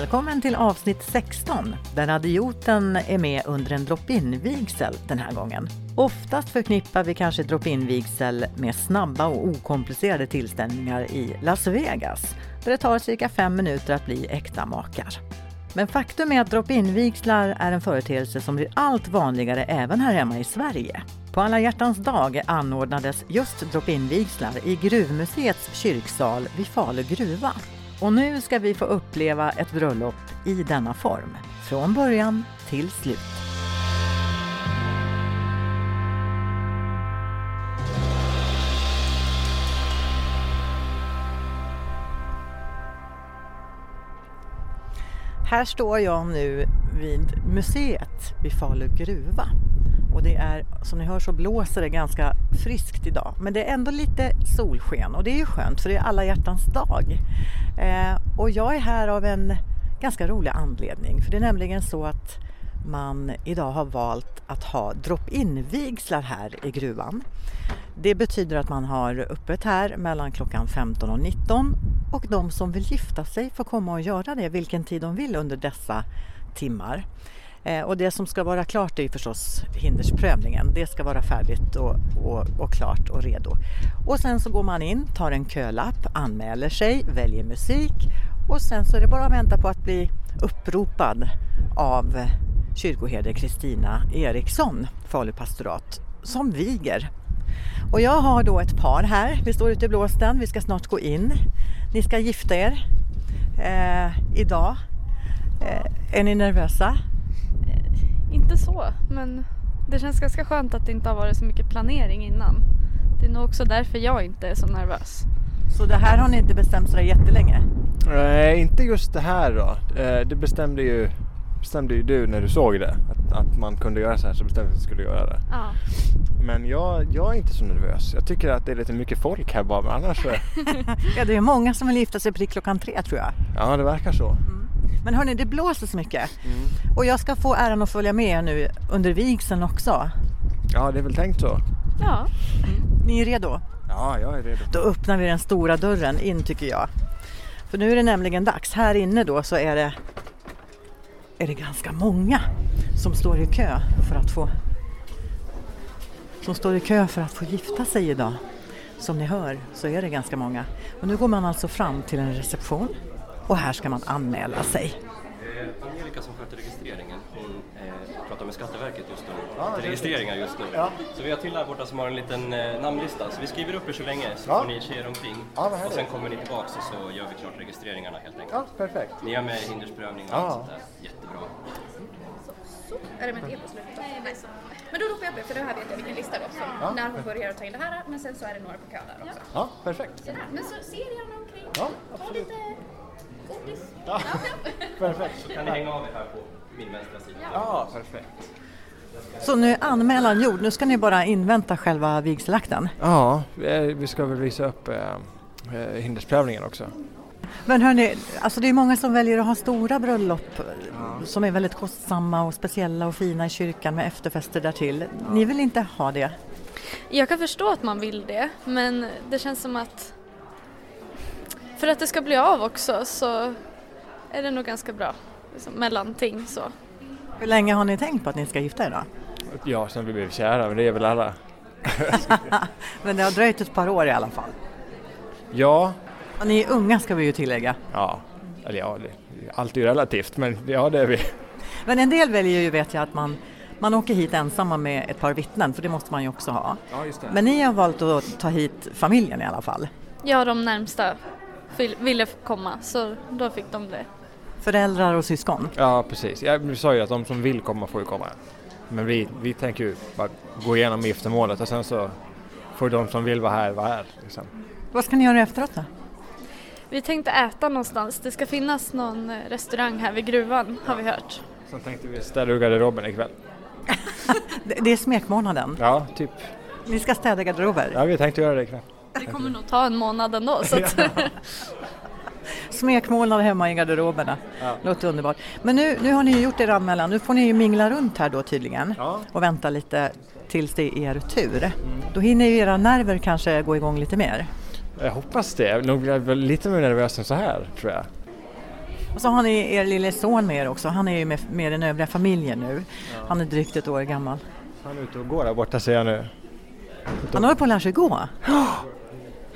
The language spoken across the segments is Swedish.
Välkommen till avsnitt 16 där adioten är med under en drop-in-vigsel den här gången. Oftast förknippar vi kanske drop-in-vigsel med snabba och okomplicerade tillställningar i Las Vegas där det tar cirka fem minuter att bli äkta makar. Men faktum är att drop-in-vigslar är en företeelse som blir allt vanligare även här hemma i Sverige. På alla hjärtans dag anordnades just drop-in-vigslar i Gruvmuseets kyrksal vid Falu gruva. Och nu ska vi få uppleva ett bröllop i denna form, från början till slut. Här står jag nu vid museet vid Falu gruva. Och det är, som ni hör så blåser det ganska friskt idag. Men det är ändå lite solsken och det är ju skönt för det är alla hjärtans dag. Eh, och jag är här av en ganska rolig anledning. För det är nämligen så att man idag har valt att ha drop-in vigslar här i gruvan. Det betyder att man har öppet här mellan klockan 15 och 19 och de som vill gifta sig får komma och göra det vilken tid de vill under dessa timmar. Eh, och det som ska vara klart är förstås hindersprövningen. Det ska vara färdigt och, och, och, klart och redo. Och sen så går man in, tar en kölapp, anmäler sig, väljer musik och sen så är det bara att vänta på att bli uppropad av kyrkoherde Kristina Eriksson, Falu pastorat, som viger. Och jag har då ett par här, vi står ute i blåsten, vi ska snart gå in. Ni ska gifta er eh, idag. Eh, är ni nervösa? Inte så, men det känns ganska skönt att det inte har varit så mycket planering innan. Det är nog också därför jag inte är så nervös. Så det här har ni inte bestämt sådär jättelänge? Nej, inte just det här då. Eh, det bestämde ju, bestämde ju du när du såg det. Att, att man kunde göra så här så bestämde att du skulle göra det. Ja. Men jag, jag är inte så nervös. Jag tycker att det är lite mycket folk här bara, men annars så... ja, det är många som vill gifta sig prick klockan tre tror jag. Ja, det verkar så. Mm. Men hörni, det blåser så mycket. Mm. Och jag ska få äran att följa med er nu under vigseln också. Ja, det är väl tänkt så. Ja. Mm. Ni är redo? Ja, jag är redo. Då öppnar vi den stora dörren in tycker jag. För nu är det nämligen dags. Här inne då så är det, är det ganska många som står i kö för att få som står i kö för att få gifta sig idag. Som ni hör så är det ganska många. Och nu går man alltså fram till en reception och här ska man anmäla sig. Eh, Angelica som sköter registreringen, hon eh, pratar med Skatteverket just nu, ah, till registreringar just nu. Ja. Så vi har till här borta som har en liten eh, namnlista, så vi skriver upp er så länge så ja. får ni tjejer omkring. Ja, och sen kommer ni tillbaks och så gör vi klart registreringarna helt enkelt. Ja, perfekt. Ni är med hindersprövning och allt sånt där. Jättebra. Så, så. Är det med ett e-postslut? Men då ropar jag upp er, för det här vet jag vilken lista då, som ja. när hon börjar ta in det här, men sen så är det några på kö där också. Ja, perfekt. Sådär. Men så ser gärna omkring, ja, ta lite godis. Ja, perfekt. Så kan ni hänga av er här på min vänstra sida. Ja, perfekt. Så nu är anmälan gjord, nu ska ni bara invänta själva vigselakten? Ja, vi ska väl visa upp eh, eh, hindersprövningen också. Men hörni, alltså det är många som väljer att ha stora bröllop ja. som är väldigt kostsamma och speciella och fina i kyrkan med efterfester därtill. Ja. Ni vill inte ha det? Jag kan förstå att man vill det, men det känns som att för att det ska bli av också så är det nog ganska bra liksom, mellanting så. Hur länge har ni tänkt på att ni ska gifta er då? Ja, sen vi blev kära, men det är väl alla. men det har dröjt ett par år i alla fall? Ja. Och ni är unga ska vi ju tillägga. Ja, eller ja, allt är ju relativt, men ja det är vi. Men en del väljer ju, vet jag, att man man åker hit ensamma med ett par vittnen, för det måste man ju också ha. Ja, Men ni har valt att ta hit familjen i alla fall? Ja, de närmsta ville komma så då fick de det. Föräldrar och syskon? Ja precis, jag sa ju att de som vill komma får ju komma. Men vi, vi tänker ju bara gå igenom giftermålet och sen så får de som vill vara här vara här. Liksom. Vad ska ni göra efteråt då? Vi tänkte äta någonstans. Det ska finnas någon eh, restaurang här vid gruvan har vi hört. Sen tänkte vi städa ur garderoben ikväll. det är smekmånaden? Ja, typ. Ni ska städa garderober? Ja, vi tänkte göra det ikväll. Det kommer nog ta en månad ändå. Så att Smekmålad hemma i garderoberna. Ja. Låter underbart. Men nu, nu har ni gjort er anmälan. Nu får ni ju mingla runt här då tydligen ja. och vänta lite tills det är er tur. Mm. Då hinner ju era nerver kanske gå igång lite mer. Jag hoppas det. Nog blir lite mer nervös än så här tror jag. Och så har ni er lille son med er också. Han är ju med, med den övriga familjen nu. Ja. Han är drygt ett år gammal. Han är ute och går där borta ser jag nu. Han håller på att lära sig gå.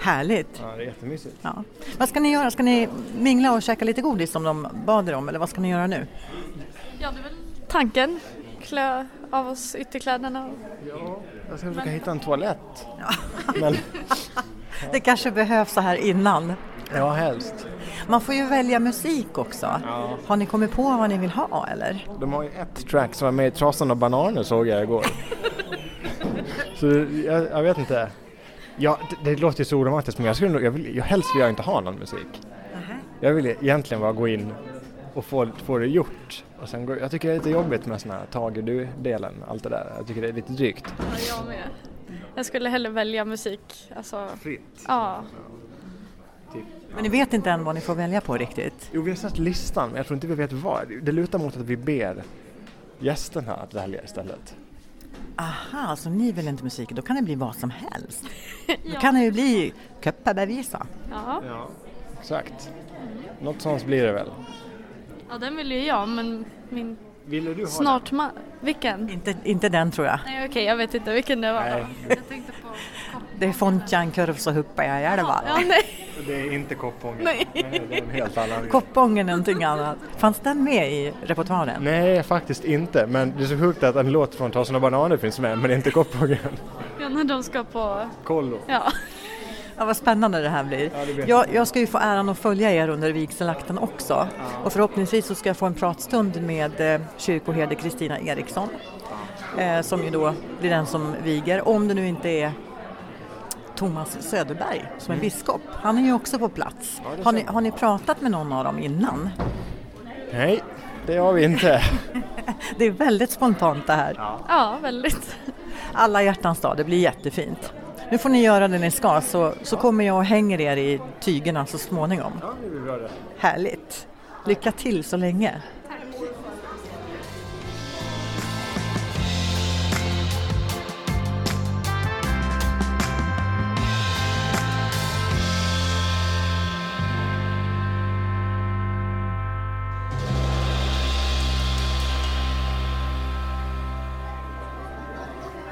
Härligt! Ja, det är jättemysigt. Ja. Vad ska ni göra? Ska ni mingla och käka lite godis som de bad er om eller vad ska ni göra nu? Ja, det är väl tanken. Klä av oss ytterkläderna. Ja, jag ska försöka hitta en toalett. Ja. Men... det kanske behövs så här innan. Ja, helst. Man får ju välja musik också. Ja. Har ni kommit på vad ni vill ha eller? De har ju ett track som var med i Trasan och bananer såg jag igår. så jag, jag, vet inte. Ja, det, det låter ju så oromantiskt men jag skulle nog, jag vill, jag, helst vill jag inte ha någon musik. -huh. Jag vill egentligen bara gå in och få, få det gjort. Och sen går, jag tycker det är lite jobbigt med sån här tag du-delen, allt det där. Jag tycker det är lite drygt. Ja, jag med. Jag skulle hellre välja musik. Alltså, Fritt? Ja. Typ. Men ni vet inte än vad ni får välja på riktigt? Jo, vi har sett listan, men jag tror inte vi vet vad. Det lutar mot att vi ber gästerna att välja istället. Aha, så ni vill inte musik, då kan det bli vad som helst. ja. Då kan det ju bli Köppabevisa. Ja. ja, exakt. Något sånt blir det väl. Ja, den vill ju jag, men min Ville du ha snart den? Vilken? Inte, inte den tror jag. Nej, okej, okay, jag vet inte vilken det var. Nej. Jag tänkte på det är Fontjan Kurvs och Huppajajalva. Ja, nej. Det är inte Koppången. Nej. nej. det är en helt annan. Koppången är någonting annat. Fanns den med i repertoaren? Nej, faktiskt inte. Men det är så sjukt att en låt från Tasen och bananer finns med, men inte Koppången. Ja, när de ska på... Kollo. Ja. Ja, vad spännande det här blir. Ja, blir jag, jag, ska ju få äran att följa er under vigselakten också. Ja. Och förhoppningsvis så ska jag få en pratstund med eh, kyrkoherde Kristina Eriksson. Eh, som ju då blir den som viger, om det nu inte är Thomas Söderberg som är mm. biskop. Han är ju också på plats. Ja, har, ni, har ni pratat med någon av dem innan? Nej, det har vi inte. det är väldigt spontant det här. Ja, ja väldigt. Alla hjärtans dag, det blir jättefint. Nu får ni göra det ni ska så, så kommer jag och hänger er i tygerna så småningom. Ja, det blir bra det. Härligt. Lycka till så länge.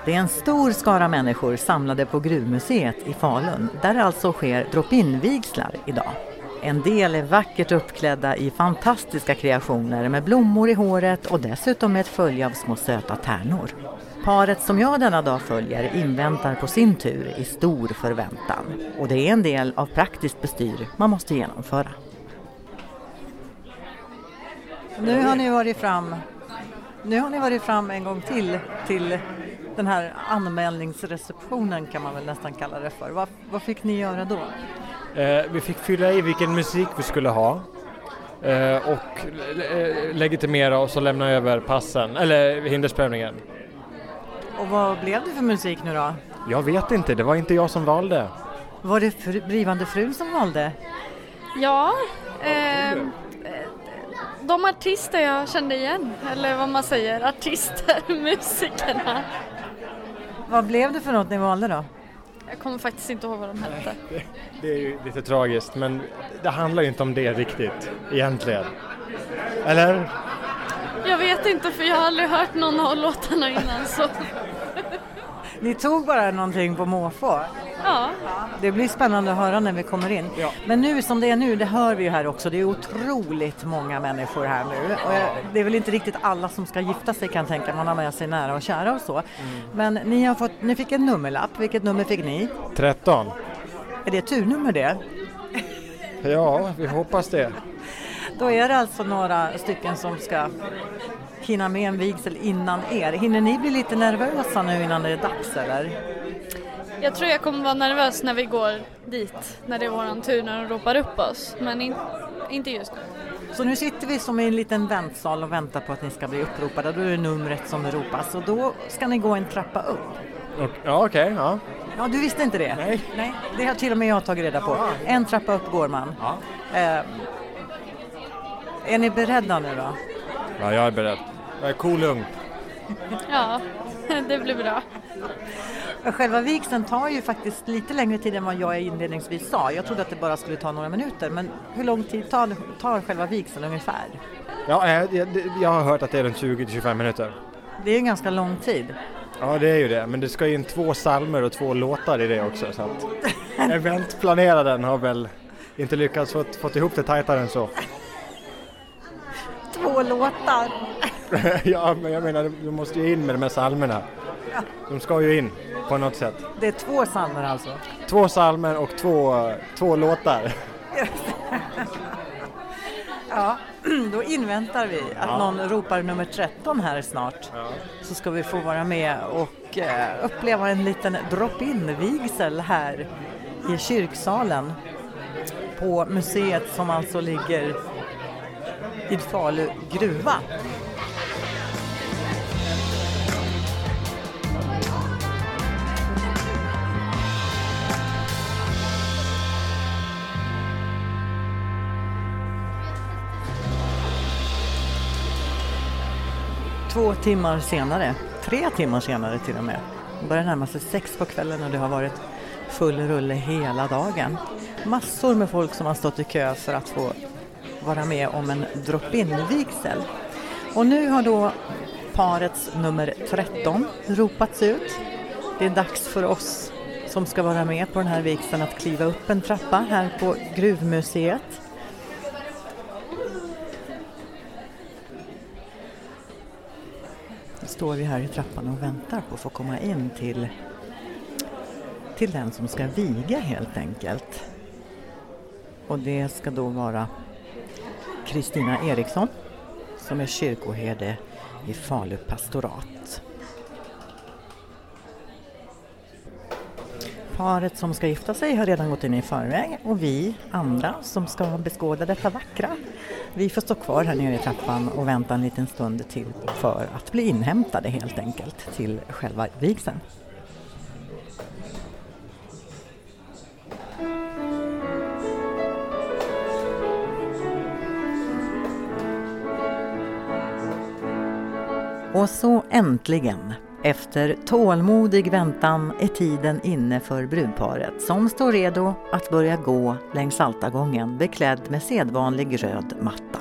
Det är en stor skara människor samlade på Gruvmuseet i Falun där det alltså sker drop-in-vigslar idag. En del är vackert uppklädda i fantastiska kreationer med blommor i håret och dessutom med ett följe av små söta tärnor. Paret som jag denna dag följer inväntar på sin tur i stor förväntan. Och det är en del av praktiskt bestyr man måste genomföra. Nu har ni varit fram, nu har ni varit fram en gång till till den här anmälningsreceptionen kan man väl nästan kalla det för. Vad, vad fick ni göra då? Eh, vi fick fylla i vilken musik vi skulle ha eh, och eh, legitimera oss och lämna över passen, eller hindersprövningen. Och vad blev det för musik nu då? Jag vet inte, det var inte jag som valde. Var det fru, blivande frun som valde? Ja, eh, de artister jag kände igen, eller vad man säger, artister, musikerna. Vad blev det för något ni valde då? Jag kommer faktiskt inte ihåg vad de hette. Det, det är ju lite tragiskt men det handlar ju inte om det riktigt egentligen. Eller? Jag vet inte för jag har aldrig hört någon av låtarna innan så. Ni tog bara någonting på måfå? Ja. Det blir spännande att höra när vi kommer in. Ja. Men nu som det är nu, det hör vi ju här också, det är otroligt många människor här nu. Och det är väl inte riktigt alla som ska gifta sig kan jag tänka, man har med sig nära och kära och så. Mm. Men ni, har fått, ni fick en nummerlapp, vilket nummer fick ni? 13. Är det turnummer det? Ja, vi hoppas det. Då är det alltså några stycken som ska hinna med en vigsel innan er. Hinner ni bli lite nervösa nu innan det är dags eller? Jag tror jag kommer vara nervös när vi går dit, när det är våran tur, när de ropar upp oss. Men in, inte just nu. Så nu sitter vi som i en liten väntsal och väntar på att ni ska bli uppropade. Då är det numret som ropas och då ska ni gå en trappa upp. Ja, okej. Okay, ja. ja, du visste inte det? Nej. Nej. Det har till och med jag tagit reda på. En trappa upp går man. Ja. Eh, är ni beredda nu då? Ja, jag är beredd. Jag är cool lugn. Ja, det blir bra. Själva vigseln tar ju faktiskt lite längre tid än vad jag inledningsvis sa. Jag trodde att det bara skulle ta några minuter, men hur lång tid tar, tar själva vigseln ungefär? Ja, jag, jag har hört att det är runt 20-25 minuter. Det är en ganska lång tid. Ja, det är ju det, men det ska ju in två salmer och två låtar i det också. Så att eventplaneraren har väl inte lyckats få fått ihop det tajtare än så. Två låtar! ja, men jag menar, du måste ju in med de här salmerna. De ska ju in på något sätt. Det är två salmer alltså? Två salmer och två, två låtar. ja, då inväntar vi att ja. någon ropar nummer 13 här snart. Ja. Så ska vi få vara med och eh, uppleva en liten drop-in-vigsel här i kyrksalen på museet som alltså ligger vid Falu gruva. Två timmar senare, tre timmar senare till och med, det börjar närma sig sex på kvällen och det har varit full rulle hela dagen. Massor med folk som har stått i kö för att få vara med om en drop-in-vigsel. Och nu har då parets nummer 13 ropats ut. Det är dags för oss som ska vara med på den här vigseln att kliva upp en trappa här på Gruvmuseet. Står vi här i trappan och väntar på att få komma in till, till den som ska viga helt enkelt. Och det ska då vara Kristina Eriksson som är kyrkoherde i Falu pastorat. Paret som ska gifta sig har redan gått in i förväg och vi andra som ska beskåda detta vackra, vi får stå kvar här nere i trappan och vänta en liten stund till för att bli inhämtade helt enkelt till själva vigseln. Och så äntligen, efter tålmodig väntan är tiden inne för brudparet som står redo att börja gå längs altargången beklädd med sedvanlig röd matta.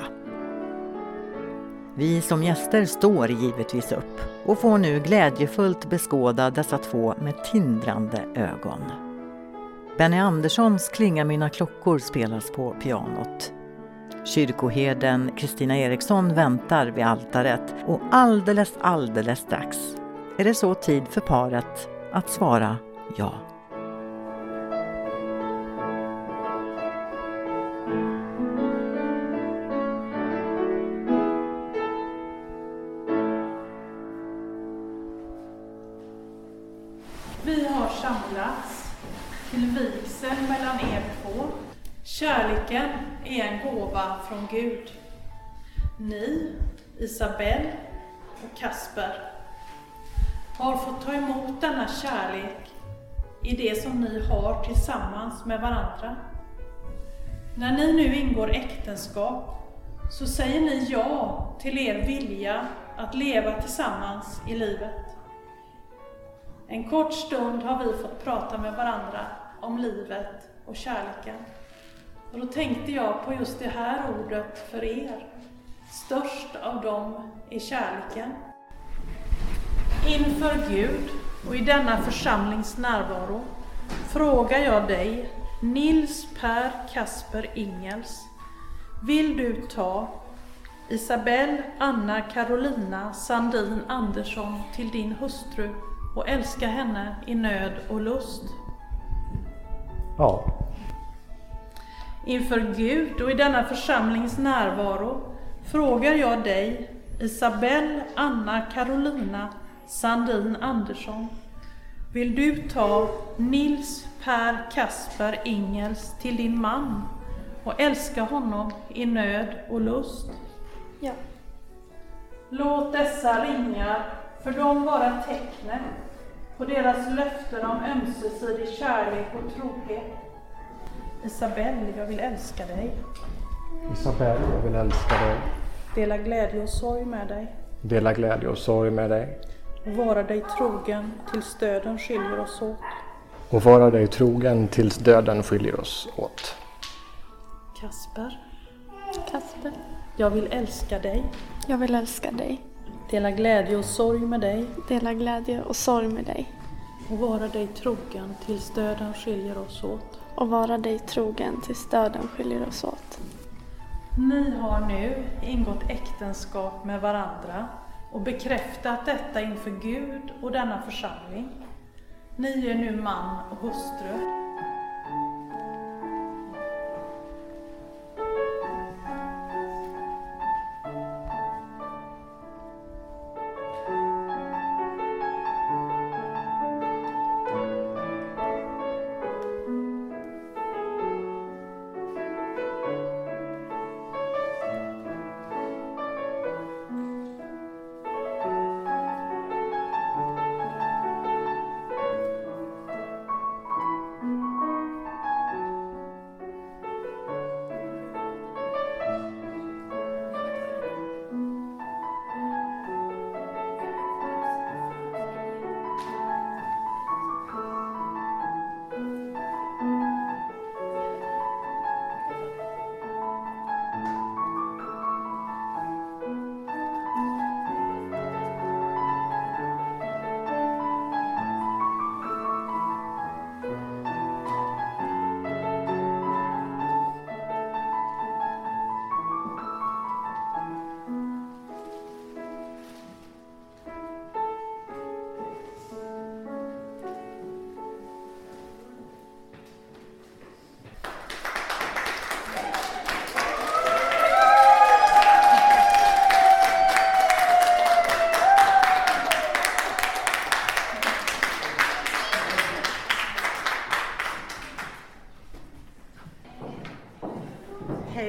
Vi som gäster står givetvis upp och får nu glädjefullt beskåda dessa två med tindrande ögon. Benny Anderssons Klinga mina klockor spelas på pianot Kyrkoherden Kristina Eriksson väntar vid altaret och alldeles, alldeles strax är det så tid för paret att svara ja. Vi har samlats till vigsel mellan er två Kärleken är en gåva från Gud. Ni, Isabelle och Kasper, har fått ta emot denna kärlek i det som ni har tillsammans med varandra. När ni nu ingår äktenskap så säger ni ja till er vilja att leva tillsammans i livet. En kort stund har vi fått prata med varandra om livet och kärleken. Och då tänkte jag på just det här ordet för er. Störst av dem är kärleken. Inför Gud och i denna församlings närvaro frågar jag dig, Nils Per Kasper Ingels, vill du ta Isabelle Anna Carolina Sandin Andersson till din hustru och älska henne i nöd och lust? Ja. Inför Gud och i denna församlings närvaro frågar jag dig, Isabelle Anna Carolina Sandin Andersson, vill du ta Nils Per Kasper Ingels till din man och älska honom i nöd och lust? Ja. Låt dessa ringar för dem vara tecknet på deras löften om ömsesidig kärlek och trohet Isabelle, jag vill älska dig. Isabelle, jag vill älska dig. Dela glädje och sorg med dig. Dela glädje och sorg med dig. Och vara dig trogen tills döden skiljer oss åt. Och vara dig trogen tills döden skiljer oss åt. Kasper, Kasper, jag vill älska dig, jag vill älska dig, dela glädje och sorg med dig dela glädje och sorg med dig och vara dig trogen tills döden skiljer oss åt. och vara dig trogen tills döden skiljer oss åt. Ni har nu ingått äktenskap med varandra och bekräftat detta inför Gud och denna församling. Ni är nu man och hustru.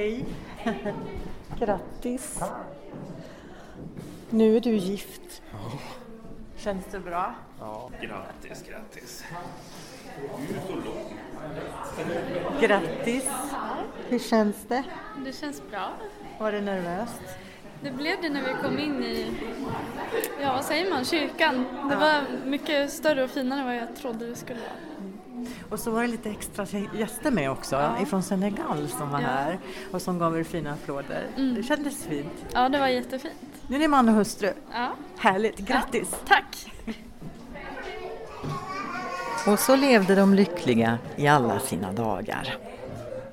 Hej! Grattis! Nu är du gift. Känns det bra? Grattis, grattis. Grattis! Hur känns det? Det känns bra. Var det nervöst? Det blev det när vi kom in i, ja vad säger man, kyrkan. Det var mycket större och finare än vad jag trodde det skulle vara. Och så var det lite extra gäster med också, ifrån Senegal som var Ja. här och som gav er fina applåder. Det kändes fint. Ja, det var jättefint. Nu är ni man och hustru. Ja, Härligt, grattis! tack! Och så levde de lyckliga i alla sina dagar.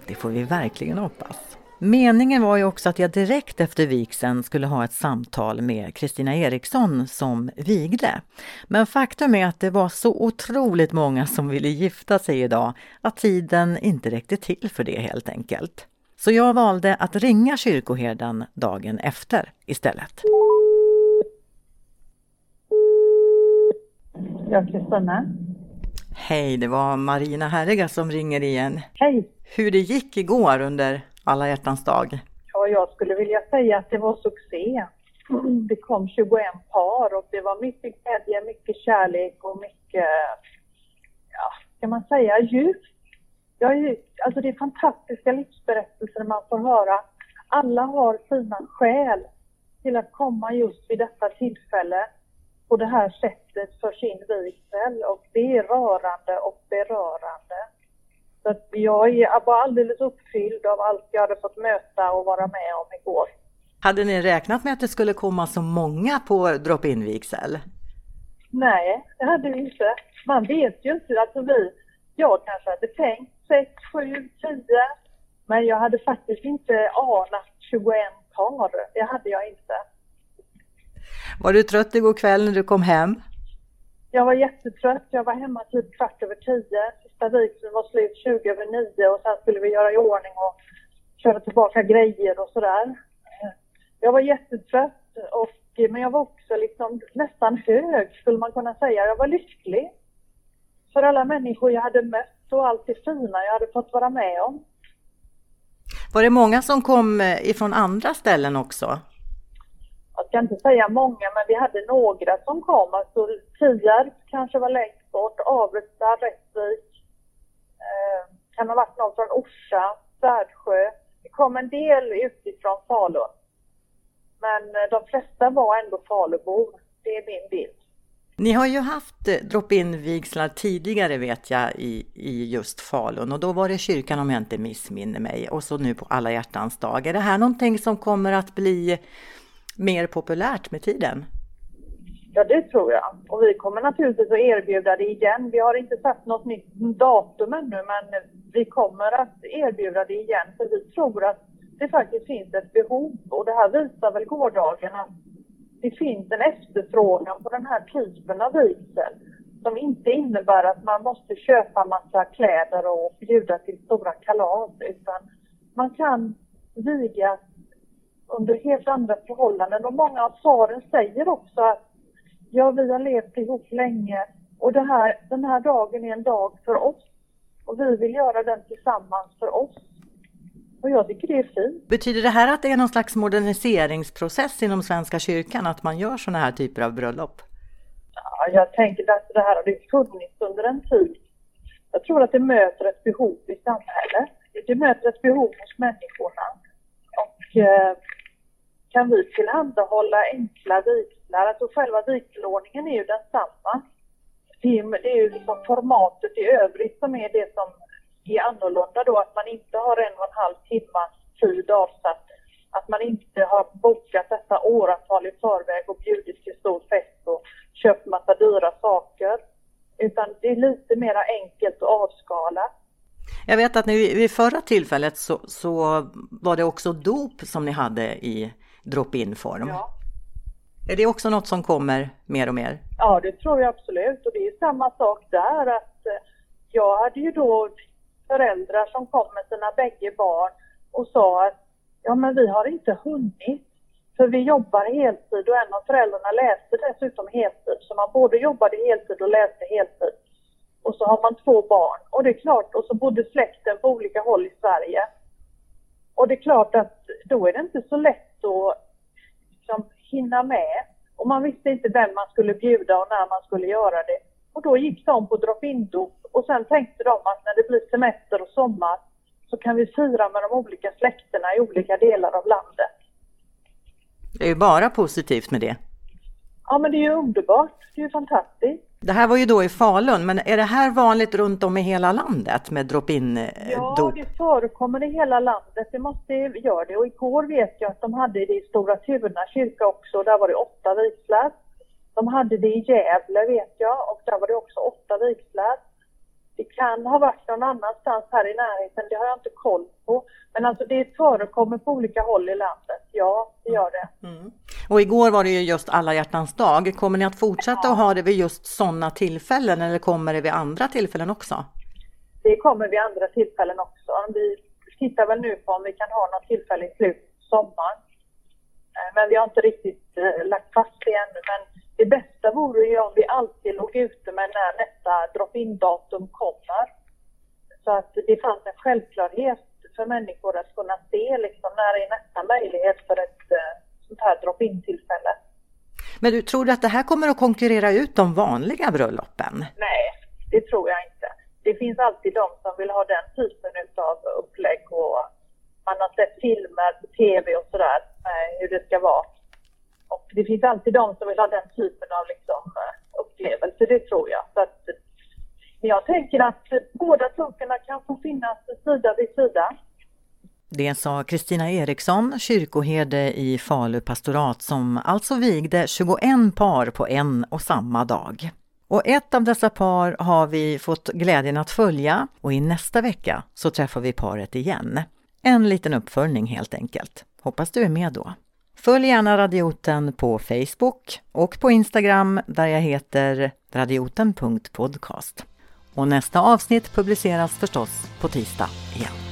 Det får vi verkligen hoppas. Meningen var ju också att jag direkt efter vigseln skulle ha ett samtal med Kristina Eriksson som vigde. Men faktum är att det var så otroligt många som ville gifta sig idag att tiden inte räckte till för det helt enkelt. Så jag valde att ringa kyrkoherden dagen efter istället. Ja, Kristina. Hej, det var Marina Herrega som ringer igen. Hej. Hur det gick igår under alla hjärtans dag. Ja, jag skulle vilja säga att det var succé. Det kom 21 par och det var mycket glädje, mycket kärlek och mycket, ja, ska man säga, djup. Jag är, alltså det är fantastiska livsberättelser man får höra. Alla har sina skäl till att komma just vid detta tillfälle på det här sättet för sin vigsel och det är rörande och berörande. Så att jag är- var alldeles uppfylld av allt jag hade fått möta och vara med om igår. Hade ni räknat med att det skulle komma så många på drop-in vigsel? Nej, det hade vi inte. Man vet ju inte. Alltså vi, jag kanske hade tänkt 6, 7, 10. Men jag hade faktiskt inte anat 21 par. Det hade jag inte. Var du trött igår kväll när du kom hem? Jag var jättetrött. Jag var hemma typ kvart över 10. Sista vigseln var slut 20 över 9 och sen skulle vi göra i ordning och köra tillbaka grejer och sådär. Jag var jättetrött och, men jag var också liksom nästan hög skulle man kunna säga. Jag var lycklig. För alla människor jag hade mött och allt det fina jag hade fått vara med om. Var det många som kom eh, ifrån andra ställen också? jag ska inte säga många, men vi hade några som kom. Alltså Tierp kanske var längst bort, Avesta, Rättvik. Eh, kan ha varit någon från Orsa, Svärdsjö. Det kom en del utifrån Falun. Men eh, de flesta var ändå Falubor. Det är min bild. Ni har ju haft eh, drop-in vigslar tidigare vet jag i, i just Falun och då var det kyrkan om jag inte missminner mig och så nu på alla hjärtans dag. Är det här någonting som kommer att bli mer populärt med tiden? Ja, det tror jag. Och vi kommer naturligtvis att erbjuda det igen. Vi har inte satt något nytt datum ännu, men vi kommer att erbjuda det igen. För vi tror att det faktiskt finns ett behov. Och det här visar väl gårdagen att det finns en efterfrågan på den här typen av vigsel. Som inte innebär att man måste köpa massa kläder och bjuda till stora kalas. Utan man kan viga under helt andra förhållanden. Och många av svaren säger också att ja, vi har levt ihop länge och det här, den här dagen är en dag för oss. Och vi vill göra den tillsammans för oss. Och jag tycker det är fint. Betyder det här att det är någon slags moderniseringsprocess inom Svenska kyrkan, att man gör sådana här typer av bröllop? Ja, jag tänker att det här har det funnits under en tid. Jag tror att det möter ett behov i samhället. Det möter ett behov hos människorna. Och eh, kan vi tillhandahålla enkla vigslar, alltså själva vigselordningen är ju densamma. Det är, det är ju liksom formatet i övrigt som är det som är annorlunda då, att man inte har en och en halv timme tid avsatt. Att man inte har bokat detta åratal i förväg och bjudit till stor fest och köpt massa dyra saker. Utan det är lite mer enkelt och avskalat. Jag vet att ni, vid förra tillfället så, så var det också dop som ni hade i drop-in form. Ja. Är det också något som kommer mer och mer? Ja, det tror jag absolut. Och det är samma sak där att eh, jag hade ju då föräldrar som kom med sina bägge barn och sa att ja men vi har inte hunnit för vi jobbar heltid och en av föräldrarna läste dessutom heltid så man både jobbade heltid och läste heltid. Och så har man två barn och det är klart och så bodde släkten på olika håll i Sverige. Och det är klart att då är det inte så lätt att liksom, hinna med. Och man visste inte vem man skulle bjuda och när man skulle göra det. Och då gick de på drop-in-dop och sen tänkte de att när det blir semester och sommar så kan vi fira med de olika släkterna i olika delar av landet. Det är ju bara positivt med det. Ja men det är ju underbart, det är ju fantastiskt. Det här var ju då i Falun, men är det här vanligt runt om i hela landet med drop-in dop? Ja, det förekommer i hela landet. Det måste göra det. Och igår vet jag att de hade det i Stora Tuna kyrka också. Där var det åtta vigslar. De hade det i Gävle vet jag och där var det också åtta vigslar. Det kan ha varit någon annanstans här i närheten, det har jag inte koll på. Men alltså det förekommer på olika håll i landet, ja det gör det. Mm. Och igår var det ju just alla hjärtans dag. Kommer ni att fortsätta ja. att ha det vid just sådana tillfällen eller kommer det vid andra tillfällen också? Det kommer vid andra tillfällen också. Vi tittar väl nu på om vi kan ha något tillfälle i slutet på sommaren. Eh, men vi har inte riktigt eh, lagt fast det ännu. Men det bästa vore ju om vi alltid låg ute med när nästa drop-in datum kommer. Så att det fanns en självklarhet för människor att kunna se liksom när är nästa möjlighet för ett eh, sånt här drop-in tillfälle. Men du, tror du att det här kommer att konkurrera ut de vanliga bröllopen? Nej, det tror jag inte. Det finns alltid de som vill ha den typen av upplägg och man har sett filmer på tv och sådär hur det ska vara. Och det finns alltid de som vill ha den typen av liksom, eh, upplevelse, det tror jag. Så att, jag tänker att båda sakerna kan få finnas sida vid sida. Det sa Kristina Eriksson, kyrkoherde i Falu pastorat som alltså vigde 21 par på en och samma dag. Och ett av dessa par har vi fått glädjen att följa och i nästa vecka så träffar vi paret igen. En liten uppföljning helt enkelt. Hoppas du är med då. Följ gärna Radioten på Facebook och på Instagram där jag heter radioten.podcast. Och nästa avsnitt publiceras förstås på tisdag igen.